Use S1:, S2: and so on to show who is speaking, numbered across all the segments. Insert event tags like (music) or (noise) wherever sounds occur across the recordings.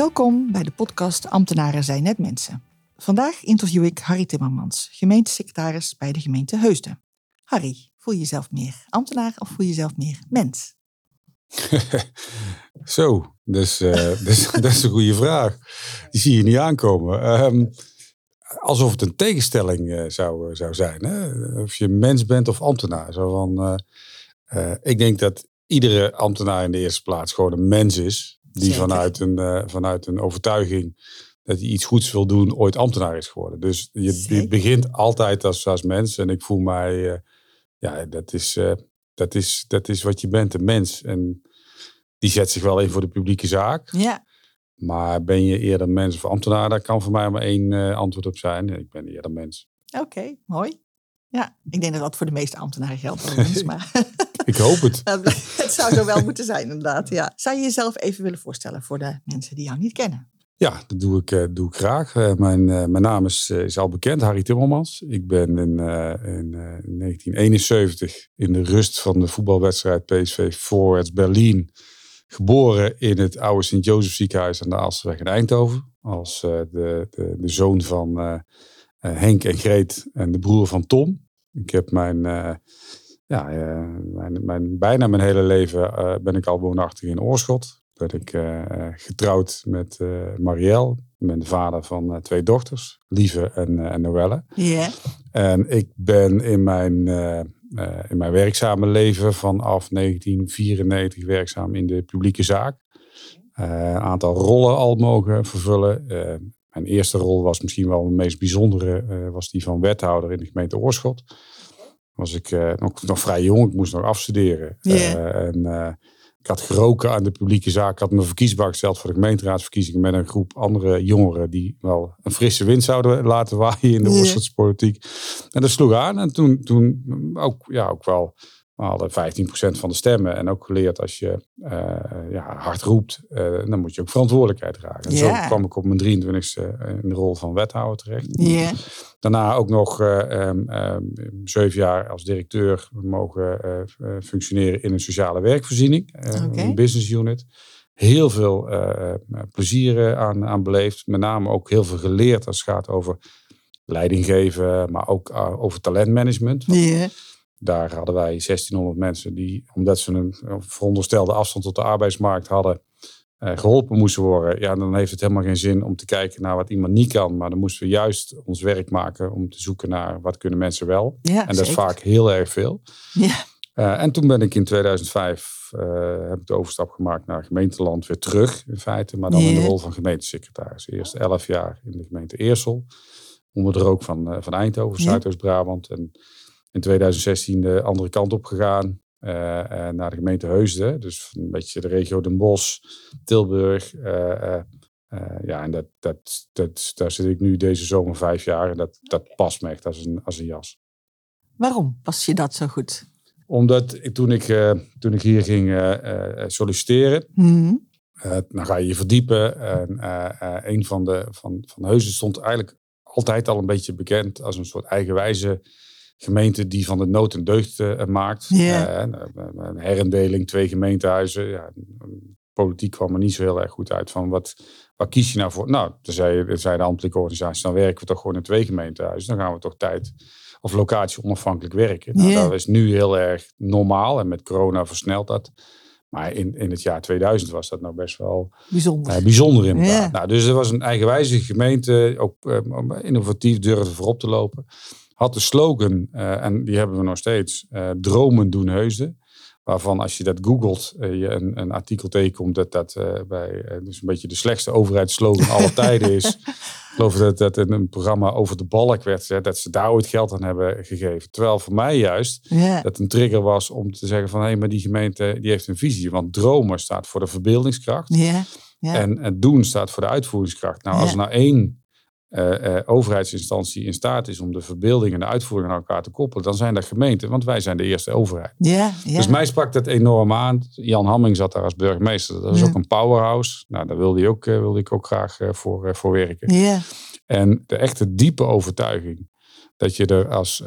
S1: Welkom bij de podcast Ambtenaren zijn net mensen. Vandaag interview ik Harry Timmermans, gemeentesecretaris bij de gemeente Heusden. Harry, voel je jezelf meer ambtenaar of voel je jezelf meer mens? (laughs)
S2: Zo, dus, (laughs) dat is een goede vraag. Die zie je niet aankomen. Ehm, alsof het een tegenstelling uh, zou, zou zijn. Hè? Of je mens bent of ambtenaar. Zo van, ik denk dat iedere ambtenaar in de eerste plaats gewoon een mens is. Die vanuit een, vanuit een overtuiging dat hij iets goeds wil doen, ooit ambtenaar is geworden. Dus je, je begint altijd als, als mens. En ik voel mij, ja, dat is, dat, is, dat is wat je bent, een mens. En die zet zich wel in voor de publieke zaak.
S1: Ja.
S2: Maar ben je eerder mens of ambtenaar? Daar kan voor mij maar één antwoord op zijn. Ik ben eerder mens.
S1: Oké, mooi. Ja, ik denk dat dat voor de meeste ambtenaren geldt. (laughs) maar
S2: ik hoop het. (laughs)
S1: het zou zo wel moeten zijn, inderdaad. Ja. Zou je jezelf even willen voorstellen voor de mensen die jou niet kennen?
S2: Ja, dat doe ik, uh, doe ik graag. Uh, mijn, mijn naam is, is al bekend, Harry Timmermans. Ik ben in, in 1971 in de rust van de voetbalwedstrijd PSV Forwards Berlin Geboren in het oude Sint-Jozef ziekenhuis aan de Aalsterweg in Eindhoven. Als de, de, de, zoon van Henk en Greet en de broer van Tom. Ik heb mijn, ja, mijn, mijn, bijna mijn hele leven ben ik al woonachtig in Oorschot. Ben ik getrouwd met Marielle. Ik ben de vader van twee dochters, Lieve en, en Noelle.
S1: Yeah.
S2: En ik ben in mijn in mijn werkzame leven vanaf 1994 werkzaam in de publieke zaak. Een aantal rollen al mogen vervullen. Mijn eerste rol was misschien wel de meest bijzondere, was die van wethouder in de gemeente Oorschot. Was ik nog, nog vrij jong, ik moest nog afstuderen.
S1: Yeah.
S2: en ik had geroken aan de publieke zaak. Ik had me verkiesbaar gesteld voor de gemeenteraadsverkiezingen met een groep andere jongeren die wel een frisse wind zouden laten waaien in de yeah. En dat sloeg aan. En toen, toen ook, ja, ook wel we hadden 15% van de stemmen. En ook geleerd als je uh, ja, hard roept, uh, dan moet je ook verantwoordelijkheid dragen. En
S1: yeah.
S2: zo kwam ik op mijn 23e in de rol van wethouder terecht.
S1: Yeah.
S2: Daarna ook nog uh, um, um, zeven jaar als directeur mogen functioneren in een sociale werkvoorziening,
S1: okay.
S2: een business unit. Heel veel plezier aan, aan beleefd. Met name ook heel veel geleerd als het gaat over leiding geven, maar ook over talentmanagement.
S1: Yeah.
S2: Daar hadden wij 1600 mensen die, omdat ze een veronderstelde afstand tot de arbeidsmarkt hadden, eh, geholpen moesten worden. Ja, dan heeft het helemaal geen zin om te kijken naar wat iemand niet kan. Maar dan moesten we juist ons werk maken om te zoeken naar wat kunnen mensen wel.
S1: Ja,
S2: en dat
S1: zeker.
S2: is vaak heel erg veel.
S1: Ja.
S2: Uh, en toen ben ik in 2005, uh, heb ik de overstap gemaakt naar gemeenteland weer terug in feite. Maar dan
S1: Ja.
S2: in de rol van gemeentesecretaris. Eerst 11 jaar in de gemeente Eersel. Onder de rook van, van Eindhoven. Zuidoost-Brabant. En in 2016 de andere kant op gegaan. uh, naar de gemeente Heusden. Dus een beetje de regio Den Bosch, Tilburg. Uh, ja, en dat, dat, dat, daar zit ik nu deze zomer vijf jaar. En dat, dat past me echt als een, als een jas.
S1: Waarom past je dat zo goed?
S2: Omdat ik, toen, ik, toen ik hier ging solliciteren,
S1: mm.
S2: dan ga je je verdiepen. En een van de van, van Heusden stond eigenlijk altijd al een beetje bekend als een soort eigenwijze gemeente die van de nood een deugd uh, maakt.
S1: Yeah.
S2: Uh, een herindeling, twee gemeentehuizen. Ja, politiek kwam er niet zo heel erg goed uit van wat, wat kies je nou voor? Nou, toen zei, zei de ambtelijke organisatie, dan werken we toch gewoon in twee gemeentehuizen. Dan gaan we toch tijd of locatie onafhankelijk werken. Nou,
S1: Yeah.
S2: Dat is nu heel erg normaal en met corona versnelt dat. Maar in, in het jaar 2000 was dat nou best wel
S1: bijzonder,
S2: uh, bijzonder inderdaad.
S1: Yeah.
S2: Nou, dus er was een eigenwijze gemeente, ook innovatief durfde voorop te lopen had de slogan, uh, en die hebben we nog steeds, uh, dromen doen heusden. waarvan als je dat googelt, je een, een artikel tegenkomt dat dat bij dus een beetje de slechtste overheidsslogan (laughs) aller tijden is. Ik geloof dat, dat in een programma over de balk werd gezegd dat ze daar ooit geld aan hebben gegeven. Terwijl voor mij juist dat een trigger was om te zeggen van hé, hey, maar die gemeente die heeft een visie. Want dromen staat voor de verbeeldingskracht. En het doen staat voor de uitvoeringskracht. Nou, als er nou één overheidsinstantie in staat is om de verbeelding en de uitvoering aan elkaar te koppelen, dan zijn dat gemeenten, want wij zijn de eerste overheid.
S1: Ja, ja.
S2: Dus mij sprak dat enorm aan. Jan Hamming zat daar als burgemeester. Dat is ook een powerhouse. Nou, daar wilde, ook, uh, wilde ik ook graag voor, voor werken.
S1: Ja.
S2: En de echte diepe overtuiging dat je er als,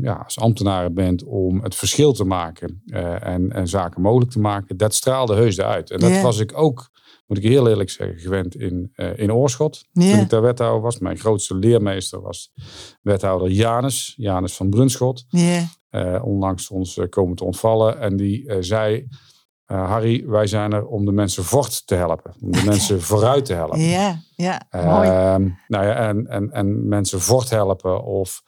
S2: ja, als ambtenaar bent om het verschil te maken en, en, zaken mogelijk te maken, dat straalde heus eruit. En dat was ik ook moet ik heel eerlijk zeggen, gewend in, uh, in Oorschot. Toen ik daar wethouder was. Mijn grootste leermeester was wethouder Janus, Janus van Brunschot.
S1: Yeah.
S2: Uh, onlangs ons uh, komen te ontvallen. En die zei, Harry, wij zijn er om de mensen voort te helpen. Om de (laughs) mensen vooruit te helpen.
S1: Ja, ja, mooi.
S2: Ehm, nou ja, en, en, en mensen voort helpen of...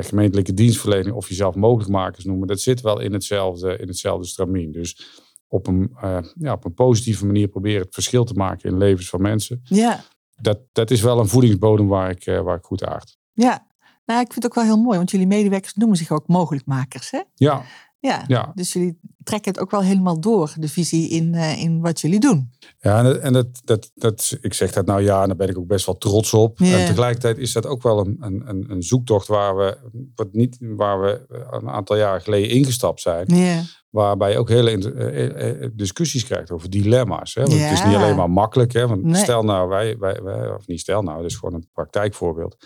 S2: gemeentelijke dienstverlening of jezelf mogelijkmakers noemen, dat zit wel in hetzelfde, in hetzelfde stramien. Dus op een, uh, ja, op een positieve manier proberen het verschil te maken in levens van mensen.
S1: Ja.
S2: Dat, dat is wel een voedingsbodem waar ik, uh, waar ik goed aard.
S1: Ja, nou, ik vind het ook wel heel mooi, want jullie medewerkers noemen zich ook mogelijkmakers. Hè?
S2: Ja.
S1: Ja,
S2: ja.
S1: dus jullie trekken het ook wel helemaal door, de visie in, uh, in wat jullie doen.
S2: Ja, en, dat, en dat, dat, dat, ik zeg dat nou ja, en daar ben ik ook best wel trots op. En tegelijkertijd is dat ook wel een, een, een zoektocht waar we, wat niet, waar we een aantal jaren geleden ingestapt zijn. Waarbij je ook hele discussies krijgt over dilemma's. Hè? Want Het is niet alleen maar makkelijk. Hè? Want
S1: Nee.
S2: stel nou, wij, wij, wij, of niet stel nou, het is gewoon een praktijkvoorbeeld.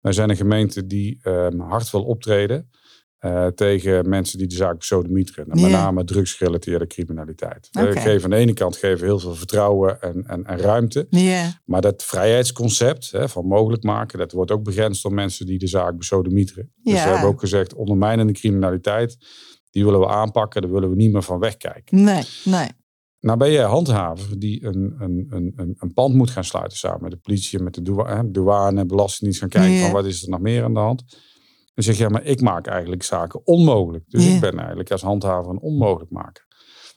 S2: Wij zijn een gemeente die um, hard wil optreden uh, tegen mensen die de zaak besodemieteren. Met
S1: Ja.
S2: name drugsgerelateerde criminaliteit. We
S1: Oké.
S2: geven aan de ene kant geven heel veel vertrouwen en, en, en ruimte. Maar dat vrijheidsconcept hè, van mogelijk maken, dat wordt ook begrensd door mensen die de zaak besodemieteren. Dus
S1: Ja.
S2: we hebben ook gezegd, ondermijnende criminaliteit, die willen we aanpakken, daar willen we niet meer van wegkijken.
S1: nee, nee.
S2: Nou ben jij handhaver die een, een, een, een, pand moet gaan sluiten samen met de politie, met de douane, belastingdienst gaan kijken van wat is er nog meer aan de hand. Dan zeg je, ja, maar ik maak eigenlijk zaken onmogelijk. Dus ik ben eigenlijk als handhaver een onmogelijk maken.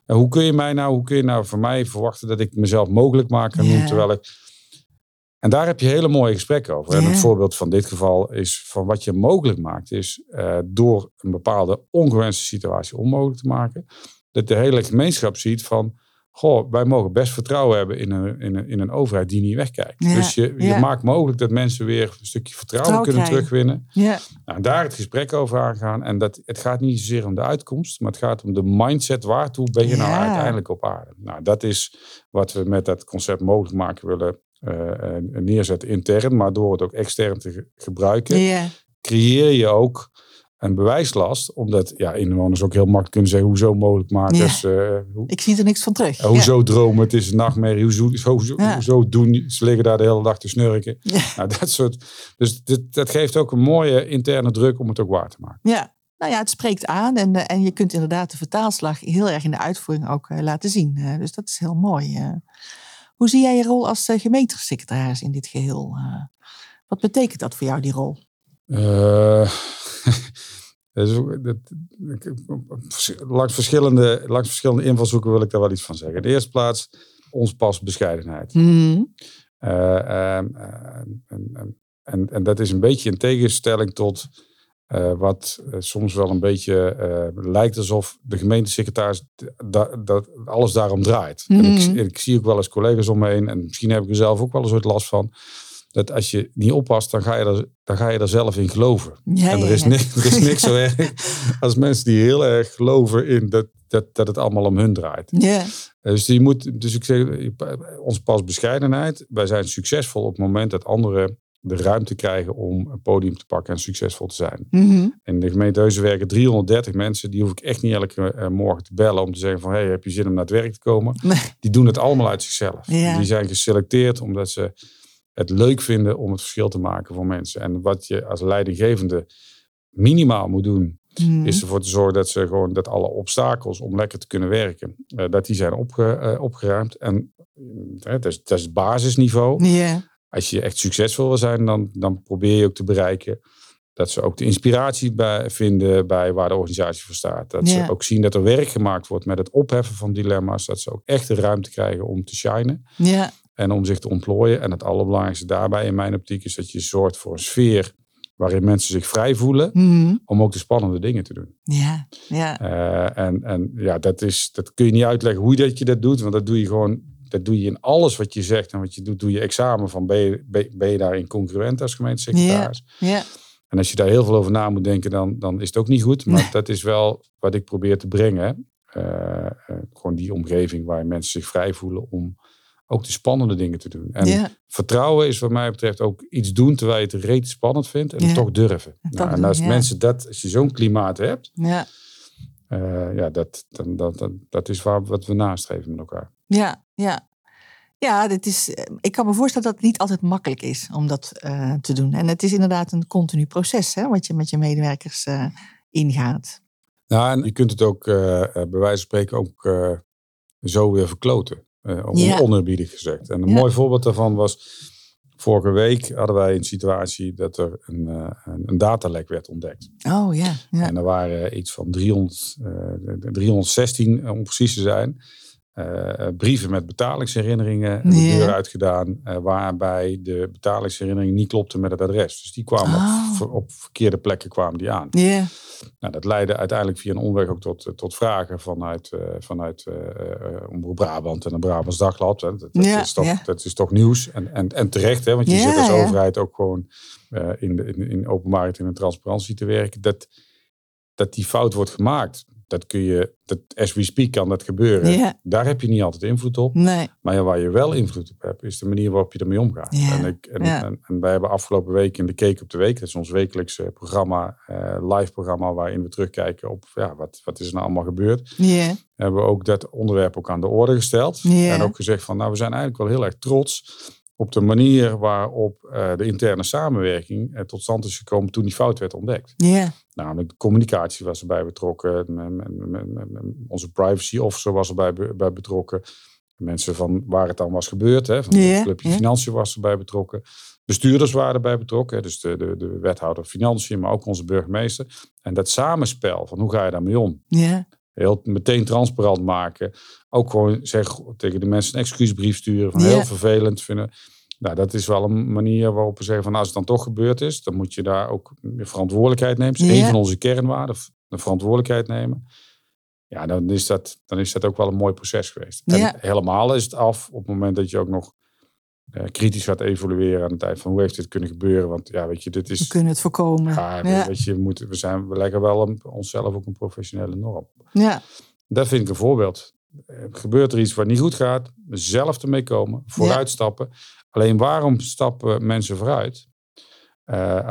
S2: En hoe kun je mij nou, hoe kun je nou van mij verwachten dat ik mezelf mogelijk
S1: Ja.
S2: noem, terwijl ik... En daar heb je hele mooie gesprekken over. En het voorbeeld van dit geval is van wat je mogelijk maakt, is eh, door een bepaalde ongewenste situatie onmogelijk te maken, dat de hele gemeenschap ziet van, goh, wij mogen best vertrouwen hebben in een, in een, in een overheid die niet wegkijkt.
S1: Ja,
S2: Dus je, je
S1: ja.
S2: maakt mogelijk dat mensen weer een stukje vertrouwen,
S1: Vertrouwen
S2: kunnen
S1: krijgen.
S2: terugwinnen.
S1: Ja,
S2: Nou, daar het gesprek over aangaan. En dat, het gaat niet zozeer om de uitkomst, maar het gaat om de mindset. Waartoe ben je nou uiteindelijk op aarde? Nou, dat is wat we met dat concept mogelijk maken willen eh, eh, neerzetten intern. Maar door het ook extern te ge- gebruiken, creëer je ook een bewijslast. Omdat ja, inwoners ook heel makkelijk kunnen zeggen, hoezo mogelijk maken?
S1: Ja.
S2: hoe,
S1: ik zie er niks van terug.
S2: eh, hoezo dromen? Het is een nachtmerrie. Hoezo, hoezo,
S1: Ja.
S2: hoezo doen? Ze liggen daar de hele dag te snurken. Nou, dat soort. Dus dit, dat geeft ook een mooie interne druk om het ook waar te maken.
S1: Ja, nou ja, het spreekt aan en, eh, en je kunt inderdaad de vertaalslag heel erg in de uitvoering ook eh, laten zien. Eh, dus dat is heel mooi. eh. Hoe zie jij je rol als uh, gemeentesecretaris in dit geheel? Eh, wat betekent dat voor jou, die rol?
S2: Eh, (laughs) langs, verschillende, langs verschillende invalshoeken wil ik daar wel iets van zeggen. In de eerste plaats, ons pas bescheidenheid.
S1: Hmm.
S2: Eh, ehm, eh, en, en, en, dat is een beetje in tegenstelling tot eh, wat soms wel een beetje lijkt alsof de gemeentesecretaris da, dat alles daarom draait. En ik,
S1: Mhm.
S2: ik zie ook wel eens collega's om me heen, en misschien heb ik er zelf ook wel eens ooit last van, dat als je niet oppast, dan ga je er, dan ga je er zelf in geloven.
S1: Ja,
S2: en er is, niks, er is niks zo erg (laughs) als mensen die heel erg geloven in dat, dat, dat het allemaal om hun draait.
S1: Ja,
S2: Eh, Dus, je moet, dus ik zeg, ons pas bescheidenheid. Wij zijn succesvol op het moment dat anderen de ruimte krijgen om een podium te pakken en succesvol te zijn.
S1: Mhm.
S2: In de gemeente Heuzen werken 330 mensen. Die hoef ik echt niet elke eh, morgen te bellen om te zeggen van... hey, heb je zin om naar het werk te komen?
S1: Nee.
S2: Die doen het allemaal uit zichzelf.
S1: Ja.
S2: Die zijn geselecteerd omdat ze het leuk vinden om het verschil te maken voor mensen. En wat je als leidinggevende minimaal moet doen...
S1: Mhm.
S2: is ervoor te zorgen dat ze gewoon dat alle obstakels om lekker te kunnen werken, eh, dat die zijn opge, eh, opgeruimd. En eh, dat, is, dat is het basisniveau.
S1: Ja,
S2: Als je echt succesvol wil zijn, dan, dan probeer je ook te bereiken Dat ze ook de inspiratie bij vinden bij waar de organisatie voor staat. Dat ze ook zien dat er werk gemaakt wordt met het opheffen van dilemma's. Dat ze ook echt de ruimte krijgen om te shinen en om zich te ontplooien. En het allerbelangrijkste daarbij in mijn optiek is dat je zorgt voor een sfeer waarin mensen zich vrij voelen
S1: Mhm.
S2: om ook de spannende dingen te doen.
S1: ja, ja.
S2: Eh, en, en ja, dat, is, dat kun je niet uitleggen hoe dat je dat doet, want dat doe je gewoon, dat doe je in alles wat je zegt en wat je doet, doe je examen van ben je, ben, ben je daarin congruent als gemeentesecretaris.
S1: ja.
S2: En als je daar heel veel over na moet denken, dan, dan is het ook niet goed. Maar
S1: Nee.
S2: dat is wel wat ik probeer te brengen. Eh, eh, gewoon die omgeving waar mensen zich vrij voelen om ook de spannende dingen te doen. En
S1: ja.
S2: vertrouwen is wat mij betreft ook iets doen terwijl je het reet spannend vindt en
S1: Ja.
S2: toch durven. Nou, en
S1: doen,
S2: als mensen dat, als je zo'n klimaat hebt,
S1: ja.
S2: eh, ja, dat, dan, dat, dat, dat is waar, wat we nastreven met elkaar.
S1: Ja, ja. Ja, dit is, eh, ik kan me voorstellen dat het niet altijd makkelijk is om dat eh, te doen. En het is inderdaad een continu proces hè, wat je met je medewerkers ingaat.
S2: Nou, en je kunt het ook eh, bij wijze van spreken ook zo weer verkloten. On-
S1: Ja.
S2: gezegd. En een
S1: Ja.
S2: mooi voorbeeld daarvan was... Vorige week hadden wij een situatie dat er een, eh, een, een datalek werd ontdekt.
S1: Oh ja, ja.
S2: En er waren iets van 300, eh, 316, om precies te zijn, eh, brieven met betalingsherinneringen de deur uitgedaan. eh, waarbij de betalingsherinnering niet klopte met het adres. Dus die kwamen
S1: Oh.
S2: op, ver- op verkeerde plekken kwamen die aan. Nou, dat leidde uiteindelijk via een omweg ook tot, tot vragen vanuit, eh vanuit eh, eh, Omroep Brabant en een Brabants Dagblad. hè. Dat, is toch, dat is toch nieuws. En, en, en terecht, hè, want je zit als overheid ook gewoon eh, in, de, in, in openbaarheid en in transparantie te werken. Dat, dat die fout wordt gemaakt. Dat kun je, dat, as we speak kan dat gebeuren. Daar heb je niet altijd invloed op.
S1: nee.
S2: Maar ja, waar je wel invloed op hebt, is de manier waarop je ermee omgaat. En, ik, en, en, en wij hebben afgelopen week in de Cake op de Week, dat is ons wekelijkse programma, eh, live programma, waarin we terugkijken op ja, wat, wat is er nou allemaal gebeurd.
S1: Ja,
S2: Hebben we ook dat onderwerp ook aan de orde gesteld. En ook gezegd van, nou, we zijn eigenlijk wel heel erg trots op de manier waarop eh, de interne samenwerking eh, tot stand is gekomen toen die fout werd ontdekt.
S1: ja,
S2: Namelijk de communicatie was erbij betrokken. Onze privacy officer was erbij be- bij betrokken. Mensen van waar het dan was gebeurd. Hè, van de clubje. Financiën was erbij betrokken. Bestuurders waren erbij betrokken. hè, Dus de, de, de wethouder Financiën, maar ook onze burgemeester. En dat samenspel van hoe ga je daarmee om?
S1: ja,
S2: Heel meteen transparant maken. Ook gewoon zeg, tegen de mensen een excuusbrief sturen. Van
S1: Ja.
S2: heel vervelend vinden. Nou, dat is wel een manier waarop we zeggen van als het dan toch gebeurd is, dan moet je daar ook verantwoordelijkheid nemen. Dat is
S1: Ja.
S2: een van onze kernwaarden, de verantwoordelijkheid nemen. Ja, dan is, dat, dan is dat ook wel een mooi proces geweest.
S1: Ja.
S2: Helemaal is het af op het moment dat je ook nog eh, kritisch gaat evalueren aan het eind van hoe heeft dit kunnen gebeuren. Want ja, weet je, dit
S1: we
S2: is...
S1: kunnen het voorkomen.
S2: Ja,
S1: Ja,
S2: weet je, we, moeten, we, zijn, we leggen wel een, onszelf ook een professionele norm.
S1: ja,
S2: Dat vind ik een voorbeeld. Eh, Gebeurt er iets wat niet goed gaat, zelf ermee komen, vooruitstappen. Alleen waarom stappen mensen vooruit?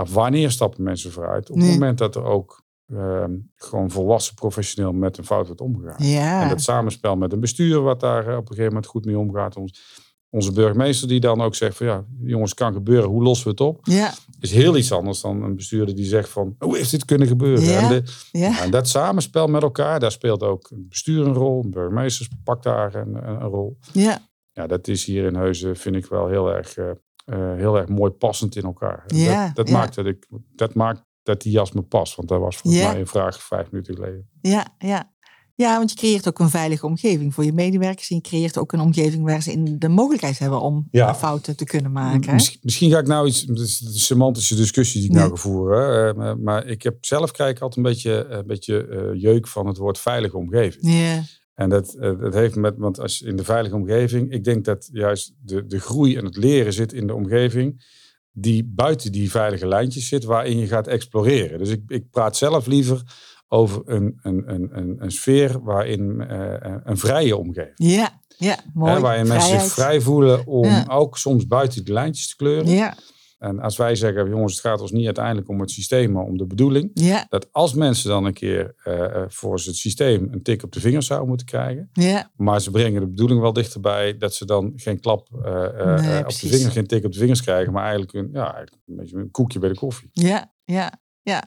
S2: Of wanneer stappen mensen vooruit? Op het moment dat er ook ehm, gewoon volwassen professioneel met een fout wordt omgegaan. En dat samenspel met een bestuur wat daar op een gegeven moment goed mee omgaat. Ons, onze burgemeester die dan ook zegt van ja, jongens, kan gebeuren, hoe lossen we het op?
S1: ja,
S2: Is heel iets anders dan een bestuurder die zegt van hoe heeft dit kunnen gebeuren?
S1: Ja.
S2: En de,
S1: ja,
S2: en dat samenspel met elkaar, daar speelt ook het bestuur een rol. Een burgemeester pakt daar een, een, een rol.
S1: ja,
S2: Ja, dat is hier in Heuzen, vind ik wel heel erg, eh, eh, heel erg mooi passend in elkaar.
S1: Ja,
S2: dat dat, maakt dat, ik, dat maakt dat die jas me past. Want dat was volgens
S1: Ja.
S2: mij een vraag vijf minuten geleden.
S1: ja, ja. Ja, want je creëert ook een veilige omgeving voor je medewerkers. En je creëert ook een omgeving waar ze in de mogelijkheid hebben om
S2: Ja.
S1: eh, fouten te kunnen maken.
S2: Misschien, ga ik nou iets, het is een semantische discussie die ik
S1: Nee.
S2: nou ga voeren. eh, maar, ik heb zelf krijg ik altijd een beetje, een beetje eh, jeuk van het woord veilige omgeving.
S1: Ja,
S2: En dat, eh, dat heeft met, want als in de veilige omgeving, ik denk dat juist de, de groei en het leren zit in de omgeving die buiten die veilige lijntjes zit, waarin je gaat exploreren. Dus ik, ik praat zelf liever over een, een, een, een, een sfeer waarin eh, een vrije omgeving.
S1: ja, ja mooi.
S2: Hè, waarin mensen zich vrij voelen om
S1: Ja.
S2: ook soms buiten de lijntjes te kleuren.
S1: Ja,
S2: En als wij zeggen, jongens, het gaat ons niet uiteindelijk om het systeem, maar om de bedoeling.
S1: ja,
S2: Dat als mensen dan een keer eh, eh, voor het systeem een tik op de vingers zouden moeten krijgen.
S1: ja,
S2: Maar ze brengen de bedoeling wel dichterbij dat ze dan geen klap eh, eh,
S1: Nee,
S2: eh, op de vingers, geen tik op de vingers krijgen. Maar eigenlijk een, ja, eigenlijk een beetje een koekje bij de koffie.
S1: ja, ja, ja.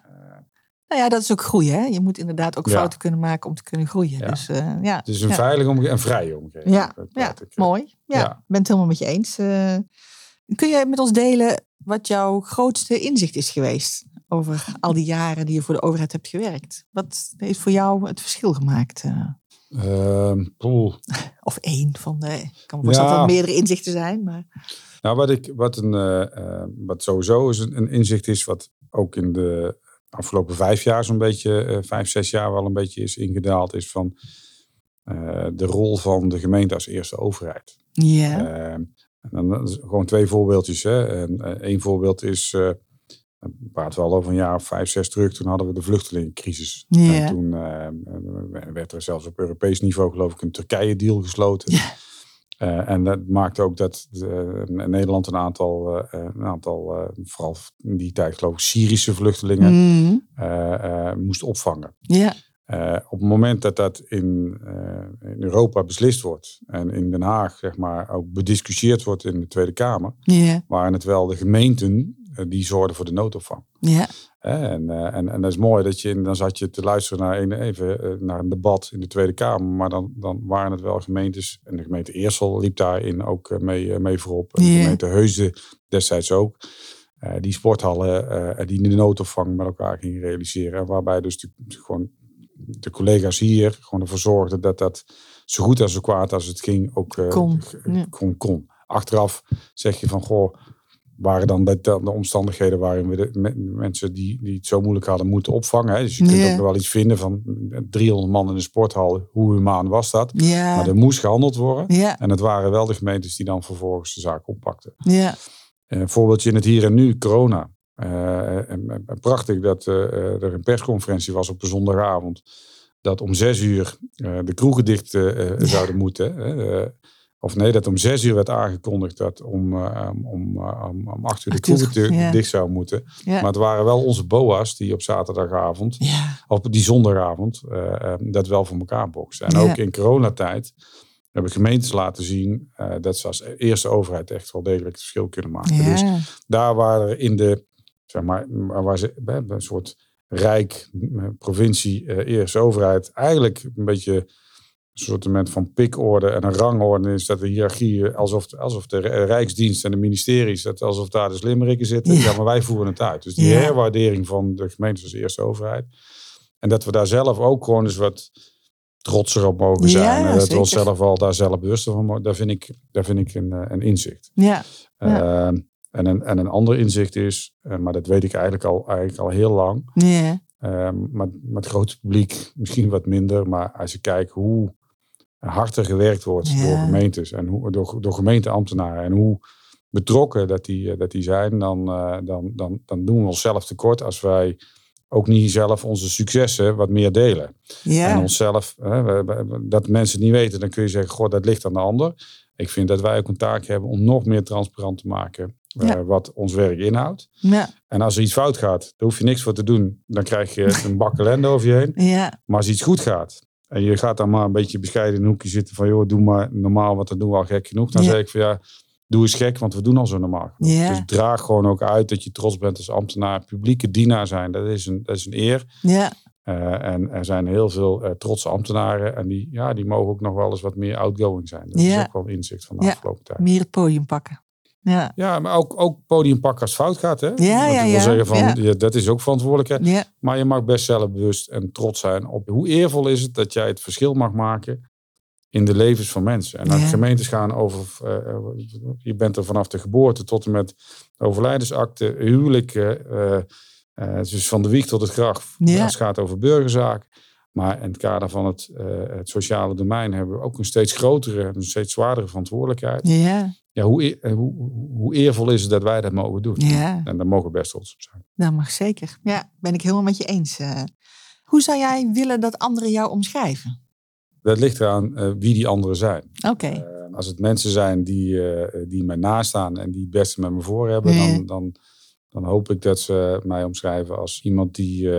S1: Nou ja, dat is ook groeien. Hè? Je moet inderdaad ook
S2: Ja.
S1: fouten kunnen maken om te kunnen groeien.
S2: Ja.
S1: Dus uh, ja.
S2: Het is een veilige omgeving en vrije omgeving.
S1: Ja, ja
S2: eh.
S1: mooi. Ja, ik ben het helemaal met je eens. Uh, kun je met ons delen wat jouw grootste inzicht is geweest over al die jaren die je voor de overheid hebt gewerkt. Wat heeft voor jou het verschil gemaakt? Uh, (laughs) of één van de. Ik kan me voorstellen dat er meerdere inzichten zijn. Maar...
S2: Nou, wat, ik, wat, een, wat sowieso is een, inzicht is, wat ook in de afgelopen vijf jaar zo'n beetje, vijf, zes jaar wel een beetje is ingedaald, is van de rol van de gemeente als eerste overheid.
S1: Ja.
S2: En dan gewoon twee voorbeeldjes. Hè. En, één voorbeeld is we praten wel over een jaar of vijf, zes terug. Toen hadden we de vluchtelingencrisis. En toen uh, werd er zelfs op Europees niveau, geloof ik, een Turkije-deal gesloten. Ja. Uh, en dat maakte ook dat de, Nederland een aantal, uh, een aantal vooral in die tijd geloof ik, Syrische vluchtelingen mm. moest opvangen.
S1: Ja.
S2: op het moment dat dat in, in, Europa beslist wordt en in Den Haag zeg maar, ook bediscussieerd wordt in de Tweede Kamer,
S1: yeah.
S2: waren het wel de gemeenten eh, die zorgden voor de noodopvang.
S1: Ja.
S2: En, eh, en, en dat is mooi dat je, dan zat je te luisteren naar een, even eh, naar een debat in de Tweede Kamer, maar dan, dan waren het wel gemeentes, en de gemeente Eersel liep daarin ook mee, mee voorop, en de gemeente Heusden destijds ook, die sporthallen die de noodopvang met elkaar gingen realiseren. Waarbij dus de, gewoon de collega's hier gewoon ervoor zorgden dat dat zo goed en zo kwaad als het ging ook
S1: kon.
S2: kon, kon. Achteraf zeg je van, goh, waren dan de, de, omstandigheden waarin we de mensen die, die het zo moeilijk hadden moeten opvangen. Hè. Dus je kunt ook nog wel iets vinden van 300 man in een sporthal. Hoe humaan was dat? Maar er moest gehandeld worden. En het waren wel de gemeentes die dan vervolgens de zaak oppakten.
S1: Ja.
S2: Een voorbeeldje in het hier en nu, corona. Uh, en, prachtig dat uh, er een persconferentie was op de zondagavond. Dat om zes uur de kroegen dicht zouden moeten. Of nee, dat om zes uur werd aangekondigd dat om, uh, om, om acht uur de kroegen dicht zou moeten. Maar het waren wel onze boa's die op zaterdagavond,
S1: ja.
S2: of die zondagavond, uh, dat wel voor elkaar boksen. En ook in coronatijd hebben gemeentes laten zien dat ze als eerste overheid echt wel degelijk het verschil kunnen maken. Dus daar waren in de, zeg maar, waar ze een soort rijk provincie, eerste overheid, eigenlijk een beetje soort van pikorde en een rangorde is dat de hiërarchie, alsof, alsof de Rijksdienst en de ministeries, dat alsof daar de slimmerikken zitten. Ja. maar wij voeren het uit. Dus die herwaardering van de gemeente als eerste overheid. En dat we daar zelf ook gewoon eens wat trotser op mogen zijn. en dat we onszelf al daar zelf bewust van mogen. Daar vind ik, daar vind ik een, eh, een inzicht.
S1: Ja.
S2: Uh, en, een, en een ander inzicht is, uh, maar dat weet ik eigenlijk al, eigenlijk al heel lang.
S1: Ja.
S2: Uh, maar met het grote publiek misschien wat minder. Maar als je kijkt hoe harder gewerkt wordt door gemeentes en hoe, door, door gemeenteambtenaren en hoe betrokken dat die, eh, dat die zijn, dan, uh, dan, dan, dan doen we onszelf tekort als wij ook niet zelf onze successen wat meer delen.
S1: Ja.
S2: En onszelf, hè, dat mensen niet weten, dan kun je zeggen, goh, dat ligt aan de ander. Ik vind dat wij ook een taak hebben om nog meer transparant te maken uh, wat ons werk inhoudt.
S1: Ja.
S2: En als er iets fout gaat, daar hoef je niks voor te doen. Dan krijg je (laughs) een bak ellende over je heen.
S1: Ja.
S2: Maar als iets goed gaat, en je gaat dan maar een beetje bescheiden in een hoekje zitten van, joh, doe maar normaal, want dan doen we al gek genoeg. Dan zeg ik van, ja, doe eens gek, want we doen al zo normaal.
S1: Ja.
S2: Dus draag gewoon ook uit dat je trots bent als ambtenaar. Publieke dienaar zijn, dat is een, dat is een eer.
S1: Ja.
S2: Uh, en er zijn heel veel uh, trotse ambtenaren. En die, ja, die mogen ook nog wel eens wat meer outgoing zijn. Dat ja. is ook wel een inzicht van de afgelopen tijd.
S1: Meer het podium pakken. Ja.
S2: ja, maar ook, ook podium pakken als het fout gaat. Hè?
S1: Ja, ja. wil
S2: zeggen van, ja. dat is ook verantwoordelijkheid.
S1: Ja.
S2: Maar je mag best zelfbewust en trots zijn op hoe eervol is het dat jij het verschil mag maken in de levens van mensen. En ja. gemeentes gaan over, uh, je bent er vanaf de geboorte tot en met overlijdensakte, huwelijken, uh, uh, dus van de wieg tot het graf. Als het gaat over burgerzaken. Maar in het kader van het, het sociale domein hebben we ook een steeds grotere en een steeds zwaardere verantwoordelijkheid.
S1: Ja
S2: ja, hoe, hoe, hoe eervol is het dat wij dat mogen doen?
S1: Ja.
S2: En daar mogen we best trots op zijn.
S1: Dat mag zeker. Ja, ben ik helemaal met je eens. Uh, hoe zou jij willen dat anderen jou omschrijven?
S2: Dat ligt eraan uh, wie die anderen zijn.
S1: Oké. Okay.
S2: Uh, als het mensen zijn die, die mij nastaan en die het beste met me voor hebben, dan, dan, dan hoop ik dat ze mij omschrijven als iemand die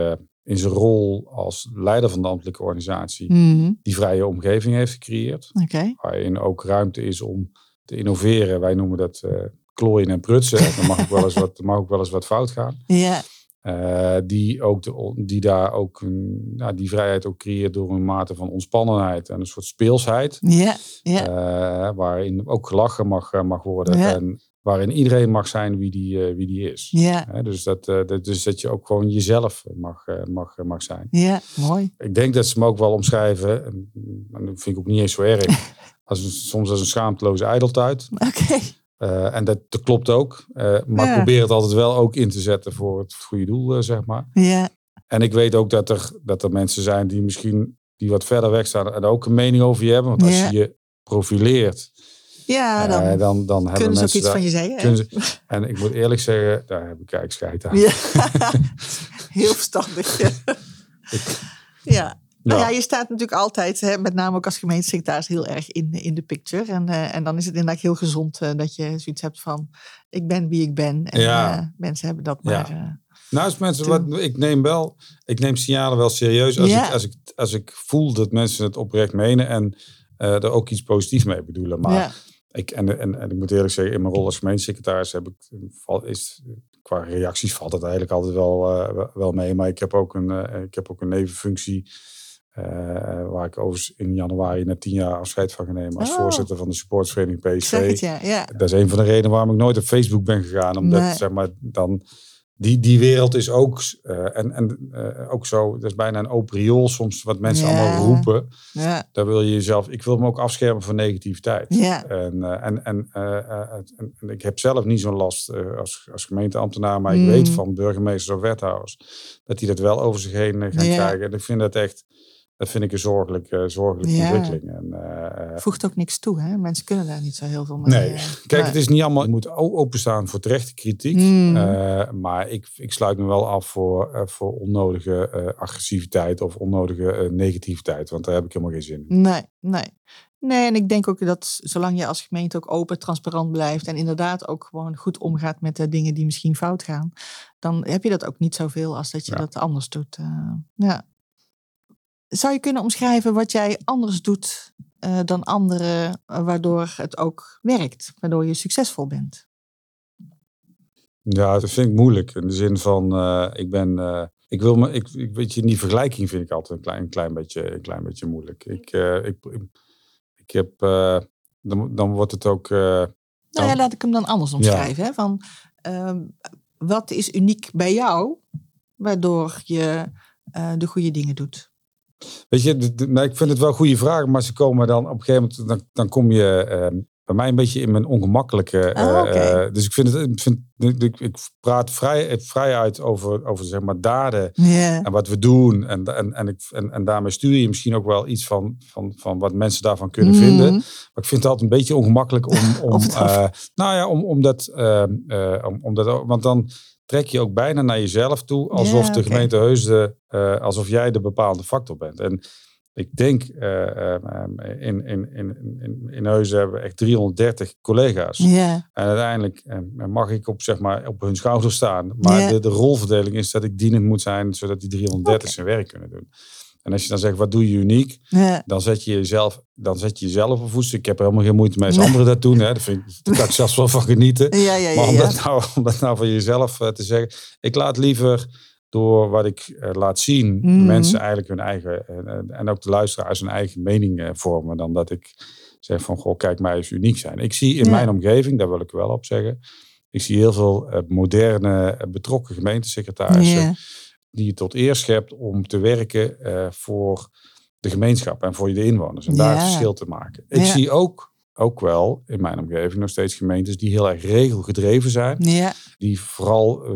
S2: in zijn rol als leider van de ambtelijke organisatie
S1: mm -hmm.
S2: die vrije omgeving heeft gecreëerd.
S1: Okay.
S2: Waarin ook ruimte is om te innoveren. Wij noemen dat uh, klooien en prutsen. (laughs) Dan mag ook wel eens wat, mag ook wel eens wat fout gaan.
S1: Ja.
S2: Uh, die, ook de, die daar ook ja, die vrijheid ook creëert door een mate van ontspannenheid en een soort speelsheid.
S1: Ja, ja.
S2: Uh, waarin ook gelachen mag, mag worden.
S1: Ja.
S2: En waarin iedereen mag zijn wie die, eh, wie die is.
S1: Ja,
S2: dus, dat, eh, dat, dus dat je ook gewoon jezelf mag, eh, mag, mag zijn.
S1: ja, mooi.
S2: Ik denk dat ze me ook wel omschrijven, en en dat vind ik ook niet eens zo erg, (laughs) als een, soms als een schaamteloze ijdeltuit.
S1: Oké.
S2: Eh, en dat, dat klopt ook. Eh, maar
S1: Ja.
S2: probeer het altijd wel ook in te zetten voor het goede doel, eh, zeg maar.
S1: Ja,
S2: En ik weet ook dat er, dat er mensen zijn die misschien die wat verder weg staan en ook een mening over je hebben. Want als
S1: Ja.
S2: je je profileert,
S1: ja dan
S2: dan, dan hebben
S1: kunnen ze ook iets
S2: daar-
S1: van je zeggen.
S2: ze- En ik moet eerlijk zeggen, daar heb ik eigenlijk scheid aan.
S1: Ja. (laughs) Heel verstandig. (laughs) ja. Nou ja, je staat natuurlijk altijd, hè, met name ook als gemeentesecretaris, heel erg in, in de picture. En, eh, en dan is het inderdaad heel gezond eh, dat je zoiets hebt van, ik ben wie ik ben. En
S2: Ja.
S1: eh, mensen hebben dat maar.
S2: Nou, als mensen wat, ik neem wel, ik neem signalen wel serieus als,
S1: Ja.
S2: ik, als, ik, als ik voel dat mensen het oprecht menen en er ook iets positiefs mee bedoelen. Maar
S1: ja.
S2: ik, en, en, en ik moet eerlijk zeggen, in mijn rol als gemeentesecretaris heb ik, is, qua reacties valt het eigenlijk altijd wel, wel- mee. Maar ik heb ook een, ik heb ook een nevenfunctie waar ik overigens in januari na tien jaar afscheid van ga nemen als
S1: Oh.
S2: voorzitter van de
S1: het,
S2: PSV.
S1: ja. ja.
S2: Dat is een van de redenen waarom ik nooit op Facebook ben gegaan. Omdat
S1: Nee.
S2: zeg maar dan die, die wereld is ook eh, en, en eh, ook zo. Dat is bijna een open riool soms wat mensen
S1: Ja.
S2: allemaal roepen.
S1: Ja,
S2: Daar wil je jezelf. Ik wil me ook afschermen van negativiteit.
S1: ja.
S2: En, eh, en, en, eh, eh, en, en ik heb zelf niet zo'n last eh, als, als gemeenteambtenaar, maar
S1: Mm.
S2: ik weet van burgemeesters of wethouders dat die dat wel over zich heen eh, gaan krijgen. En ik vind dat echt, dat vind ik een zorgelijke, zorgelijke
S1: Ja.
S2: ontwikkeling. En, eh, eh,
S1: Voegt ook niks toe, hè? Mensen kunnen daar niet zo heel veel mee.
S2: Nee,
S1: eh,
S2: kijk, het is niet allemaal. Je moet openstaan voor terechte kritiek.
S1: Mm.
S2: Eh, maar ik, ik sluit me wel af voor, eh, voor onnodige eh, agressiviteit of onnodige eh, negativiteit. Want daar heb ik helemaal geen zin in.
S1: Nee, nee. Nee, en ik denk ook dat zolang je als gemeente ook open, transparant blijft en inderdaad ook gewoon goed omgaat met de dingen die misschien fout gaan, dan heb je dat ook niet zoveel als dat je
S2: Ja.
S1: dat anders doet. eh, ja. Zou je kunnen omschrijven wat jij anders doet eh, dan anderen, eh, waardoor het ook werkt, waardoor je succesvol bent?
S2: Ja, dat vind ik moeilijk. In de zin van, eh, ik ben. ik wil me, ik, ik weet je, die vergelijking vind ik altijd een klein, een klein, beetje, een klein beetje moeilijk. Ik, ik, ik, heb. dan, dan wordt het ook.
S1: Nou ja, laat ik hem dan anders omschrijven. Hè? Van, ehm, wat is uniek bij jou, waardoor je de goede dingen doet?
S2: Weet je, nou, ik vind het wel goede vragen, maar ze komen dan op een gegeven moment, dan, dan kom je eh, bij mij een beetje in mijn ongemakkelijke. eh,
S1: Ah, oké.
S2: eh, dus ik vind het, ik, vind, ik, ik praat vrij, vrij uit over, over zeg maar daden en wat we doen. En, en, en, ik, en, en daarmee stuur je misschien ook wel iets van, van, van wat mensen daarvan kunnen vinden. Maar ik vind het altijd een beetje ongemakkelijk om, (laughs) om eh, nou ja, om, om dat, eh, eh, om, om dat, ook- want dan trek je ook bijna naar jezelf toe, alsof
S1: Ja,
S2: de gemeente Heusden, eh, alsof jij de bepaalde factor bent. En ik denk, eh, in, in, in, in, in Heusden hebben we echt 330 collega's.
S1: Ja,
S2: En uiteindelijk mag ik op, zeg maar, op hun schouder staan. Maar
S1: Ja.
S2: de, de rolverdeling is dat ik dienend moet zijn, zodat die 330
S1: Oké.
S2: zijn werk kunnen doen. En als je dan zegt, wat doe je uniek?
S1: ja,
S2: dan zet je jezelf, dan zet je jezelf op voetstuk. Ik heb er helemaal geen moeite mee als
S1: Nee.
S2: anderen dat doen. Hè. Dat vind ik, daar kan ik zelfs wel van genieten.
S1: ja, ja.
S2: Maar om dat, nou, om dat nou van jezelf eh, te zeggen. Ik laat liever door wat ik eh, laat zien,
S1: Mhm.
S2: mensen eigenlijk hun eigen, en ook de luisteraars hun eigen mening eh, vormen. Dan dat ik zeg van, goh, kijk, mij eens uniek zijn. Ik zie in
S1: Ja.
S2: mijn omgeving, daar wil ik wel op zeggen. Ik zie heel veel moderne, betrokken gemeentesecretarissen
S1: Ja,
S2: die je tot eer schept om te werken eh, voor de gemeenschap en voor de inwoners. En daar
S1: Ja.
S2: het verschil te maken. Ik
S1: Ja.
S2: zie ook, ook wel in mijn omgeving nog steeds gemeentes die heel erg regelgedreven zijn.
S1: ja.
S2: Die vooral eh,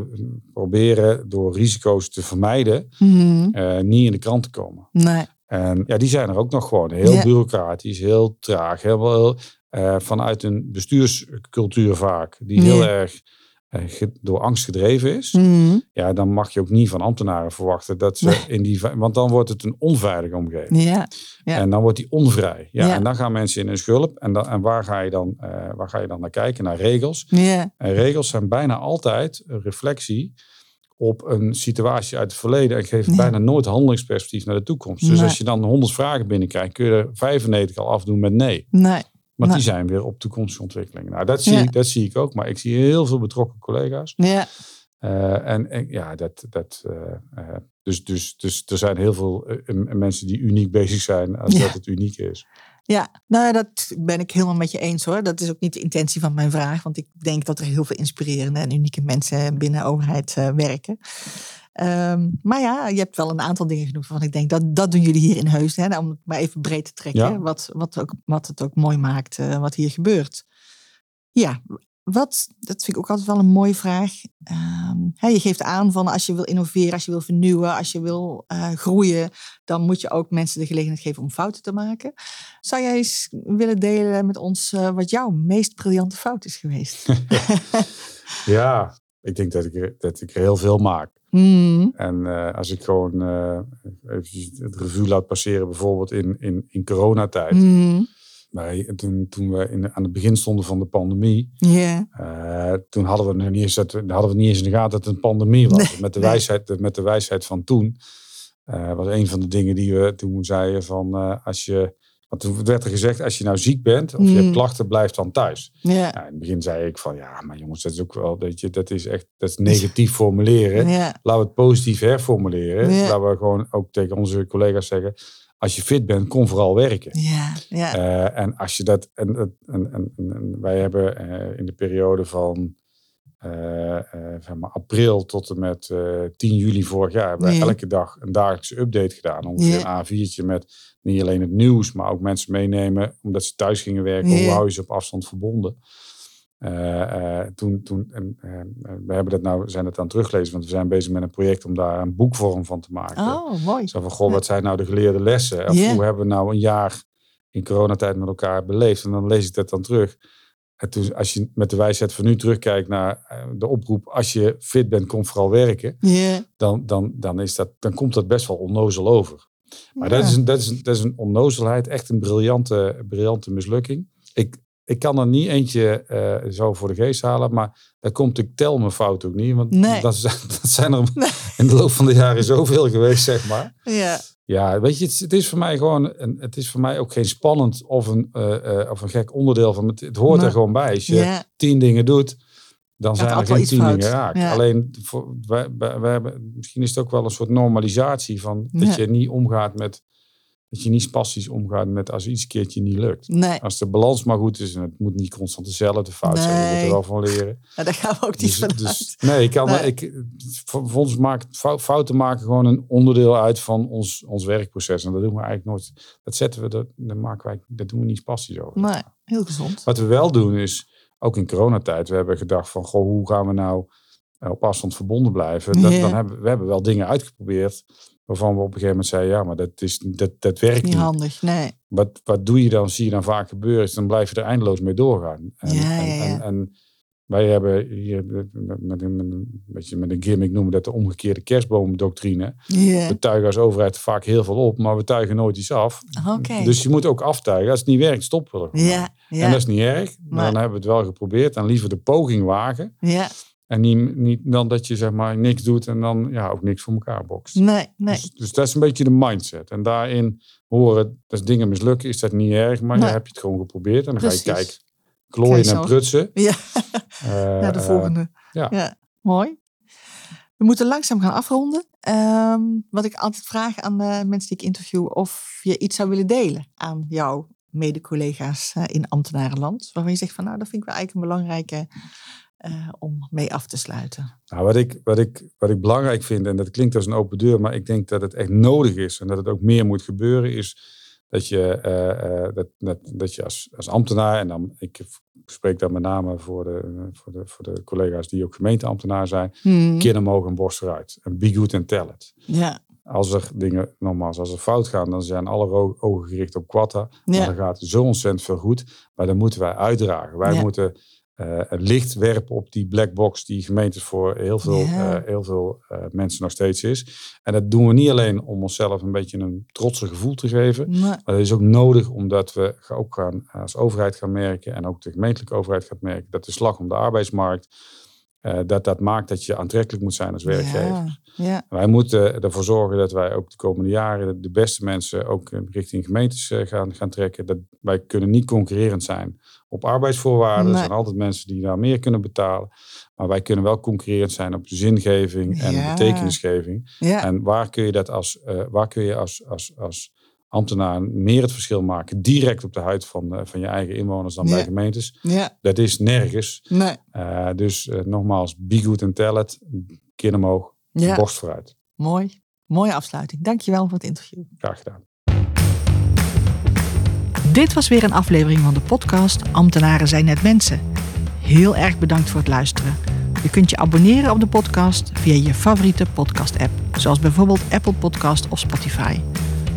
S2: proberen door risico's te vermijden
S1: Mhm.
S2: eh, niet in de krant te komen.
S1: Nee,
S2: En ja, die zijn er ook nog gewoon heel bureaucratisch, heel traag, heel, heel vanuit een bestuurscultuur vaak, die heel erg door angst gedreven is
S1: Mhm.
S2: ja, dan mag je ook niet van ambtenaren verwachten dat ze
S1: Nee.
S2: in die. Want dan wordt het een onveilige omgeving.
S1: ja, ja.
S2: En dan wordt die onvrij. Ja,
S1: Ja.
S2: En dan gaan mensen in hun schulp. En, dan, en waar, ga je dan, eh, waar ga je dan naar kijken? Naar regels.
S1: ja.
S2: En regels zijn bijna altijd een reflectie op een situatie uit het verleden. En geven
S1: Ja.
S2: bijna nooit handelingsperspectief naar de toekomst. Dus
S1: Nee.
S2: als je dan 100 vragen binnenkrijgt, kun je er 95 al afdoen met nee.
S1: Nee,
S2: Want die zijn weer op toekomstige ontwikkelingen. Nou, dat zie,
S1: Ja.
S2: ik, dat zie ik ook. Maar ik zie heel veel betrokken collega's.
S1: ja.
S2: Eh, en, en ja, dat, dat, eh, eh, dus, dus, dus er zijn heel veel mensen die uniek bezig zijn als
S1: Ja.
S2: dat het uniek is.
S1: Ja, nou ja, dat ben ik helemaal met je eens hoor. Dat is ook niet de intentie van mijn vraag. Want ik denk dat er heel veel inspirerende en unieke mensen binnen de overheid uh, werken. Ehm, maar ja, je hebt wel een aantal dingen genoemd van ik denk dat dat doen jullie hier in Heus. Hè, om het maar even breed te trekken. Wat, wat, ook, wat het ook mooi maakt, uh, wat hier gebeurt. Ja, wat, dat vind ik ook altijd wel een mooie vraag. Um, je geeft aan van als je wil innoveren, als je wil vernieuwen, als je wil uh, groeien, dan moet je ook mensen de gelegenheid geven om fouten te maken. Zou jij eens willen delen met ons uh, wat jouw meest briljante fout is geweest? (laughs)
S2: ja, (laughs) ik denk dat ik, dat ik er heel veel maak. Mm. En uh, als ik gewoon even het revue laat passeren, bijvoorbeeld in, in, in coronatijd. Mm toen, toen we in, aan het begin stonden van de pandemie, yeah. uh, toen hadden we, nog niet eens, hadden we niet eens in de gaten dat het een pandemie was. met, de wijsheid, met de wijsheid van toen was een van de dingen die we toen zeiden van als je, want toen werd er gezegd als je nou ziek bent of je hebt mm. klachten, blijf dan thuis. Yeah. Nou, in het begin zei ik van ja, maar jongens, dat is ook wel, weet je, dat is echt, dat is negatief (laughs) formuleren. Yeah. Laten we het positief herformuleren. Laten we gewoon ook tegen onze collega's zeggen als je fit bent, kom vooral werken. Ja, ja. Uh, en als je dat. En, en, en, en wij hebben uh, in de periode van uh, zeg maar april tot en met 10 juli vorig jaar, hebben wij elke dag een dagelijkse update gedaan. Ongeveer een A4'tje met niet alleen het nieuws, maar ook mensen meenemen, omdat ze thuis gingen werken. Hoe hou je ze op afstand verbonden? Uh, toen, toen, en, we hebben dat nou, zijn het aan het teruglezen, want we zijn bezig met een project om daar een boekvorm van te maken.
S1: Oh, mooi.
S2: Zo van, goh, wat zijn nou de geleerde lessen? Of hoe hebben we nou een jaar in coronatijd met elkaar beleefd? En dan lees ik dat dan terug. En toen, als je met de wijsheid van nu terugkijkt naar de oproep, als je fit bent, kom vooral werken. Yeah. Dan, dan, dan, is dat, dan komt dat best wel onnozel over. Maar dat, is een, dat, is een, dat is een onnozelheid, echt een briljante, briljante mislukking. Ik, ik kan er niet eentje uh, zo voor de geest halen, maar daar komt ik tel mijn fout ook niet. Want nee. dat, (laughs) dat, zijn er (laughs) in de loop van de jaren zoveel geweest, zeg maar. Ja. Ja, weet je, het, het, is voor mij gewoon, een, het is voor mij ook geen spannend of een, uh, uh, of een gek onderdeel van het. Het hoort er gewoon bij. Als je ja. tien dingen doet, dan zijn er geen tien dingen raak. Ja. Alleen, voor, wij, wij, wij, hebben, misschien is het ook wel een soort normalisatie van dat je niet omgaat met dat je niet spastisch omgaat met als iets keertje niet lukt. Nee. Als de balans maar goed is en het moet niet constant dezelfde fout zijn, je moet er wel van leren.
S1: Ja, daar gaan we ook niet dus, van dus,
S2: Nee, ik kan, nee. ik, voor ons maakt fouten maken gewoon een onderdeel uit van ons, ons werkproces. En dat doen we eigenlijk nooit. Dat zetten we, dat, dat maken wij, dat doen we niet spastisch over.
S1: Nee, heel gezond.
S2: Wat we wel doen is, ook in coronatijd, we hebben gedacht van, goh, hoe gaan we nou op afstand verbonden blijven? Dat, Dan hebben we hebben wel dingen uitgeprobeerd Waarvan we op een gegeven moment zeiden, ja, maar dat, is, dat, dat werkt niet.
S1: Niet handig, nee.
S2: Wat, wat doe je dan, zie je dan vaak gebeuren, is dan blijf je er eindeloos mee doorgaan. En, ja, ja, ja. En, en, wij hebben hier met, een, met, een, met een gimmick noemen dat de omgekeerde kerstboomdoctrine. Yeah. We tuigen als overheid vaak heel veel op, maar we tuigen nooit iets af. Okay. Dus je moet ook aftuigen. Als het niet werkt, stoppen we er. Ja, ja. En dat is niet erg, maar dan hebben we het wel geprobeerd. En liever de poging wagen. Ja. En niet, niet dan dat je zeg maar niks doet en dan ja, ook niks voor elkaar bokst.
S1: Nee, nee.
S2: Dus, dus dat is een beetje de mindset. En daarin horen, als dingen mislukken, is dat niet erg, maar nee. je hebt het gewoon geprobeerd. En dan Precies. ga je kijken, klooien en prutsen.
S1: Ja, (laughs) uh, ja de volgende. ja. ja. mooi. We moeten langzaam gaan afronden. Um, wat ik altijd vraag aan de mensen die ik interview, of je iets zou willen delen aan jouw mede-collega's uh, in ambtenarenland. Waarvan je zegt van nou, dat vind ik wel eigenlijk een belangrijke uh, om mee af te sluiten?
S2: Nou, wat, ik, wat, ik, wat ik belangrijk vind, en dat klinkt als een open deur, maar ik denk dat het echt nodig is en dat het ook meer moet gebeuren, is dat je, uh, uh, dat, dat, dat je als, als ambtenaar, en dan, ik spreek daar met name voor de, voor de, voor de collega's die ook gemeenteambtenaar zijn, hmm. kinderen mogen een borst eruit. En be good and tell it. Ja. Als er dingen, nogmaals, als er fout gaan, dan zijn alle ogen gericht op Quatta. Ja. Maar dan gaat zo ontzettend veel goed. Maar dan moeten wij uitdragen. Wij moeten uh, licht werpen op die black box die gemeentes voor heel veel, uh, heel veel uh, mensen nog steeds is. En dat doen we niet alleen om onszelf een beetje een trotse gevoel te geven, nee. maar dat is ook nodig omdat we ook gaan als overheid gaan merken en ook de gemeentelijke overheid gaat merken dat de slag om de arbeidsmarkt uh, dat dat maakt dat je aantrekkelijk moet zijn als werkgever. Ja, ja. Wij moeten ervoor zorgen dat wij ook de komende jaren de beste mensen ook richting gemeentes gaan, gaan trekken. Dat wij kunnen niet concurrerend zijn op arbeidsvoorwaarden. Er zijn altijd mensen die daar meer kunnen betalen. Maar wij kunnen wel concurrerend zijn op zingeving en betekenisgeving. En waar kun je dat als, uh, waar kun je als, als, als ambtenaren meer het verschil maken direct op de huid van, van je eigen inwoners dan
S1: Ja.
S2: bij gemeentes.
S1: Ja,
S2: Dat is nergens.
S1: nee.
S2: Eh, dus eh, nogmaals, be good and tell it. Kin omhoog,
S1: Ja,
S2: borst vooruit.
S1: mooi. Mooie afsluiting. Dankjewel voor het interview.
S2: Graag gedaan.
S1: Dit was weer een aflevering van de podcast Ambtenaren zijn net mensen. Heel erg bedankt voor het luisteren. Je kunt je abonneren op de podcast via je favoriete podcast-app, zoals bijvoorbeeld Apple Podcast of Spotify.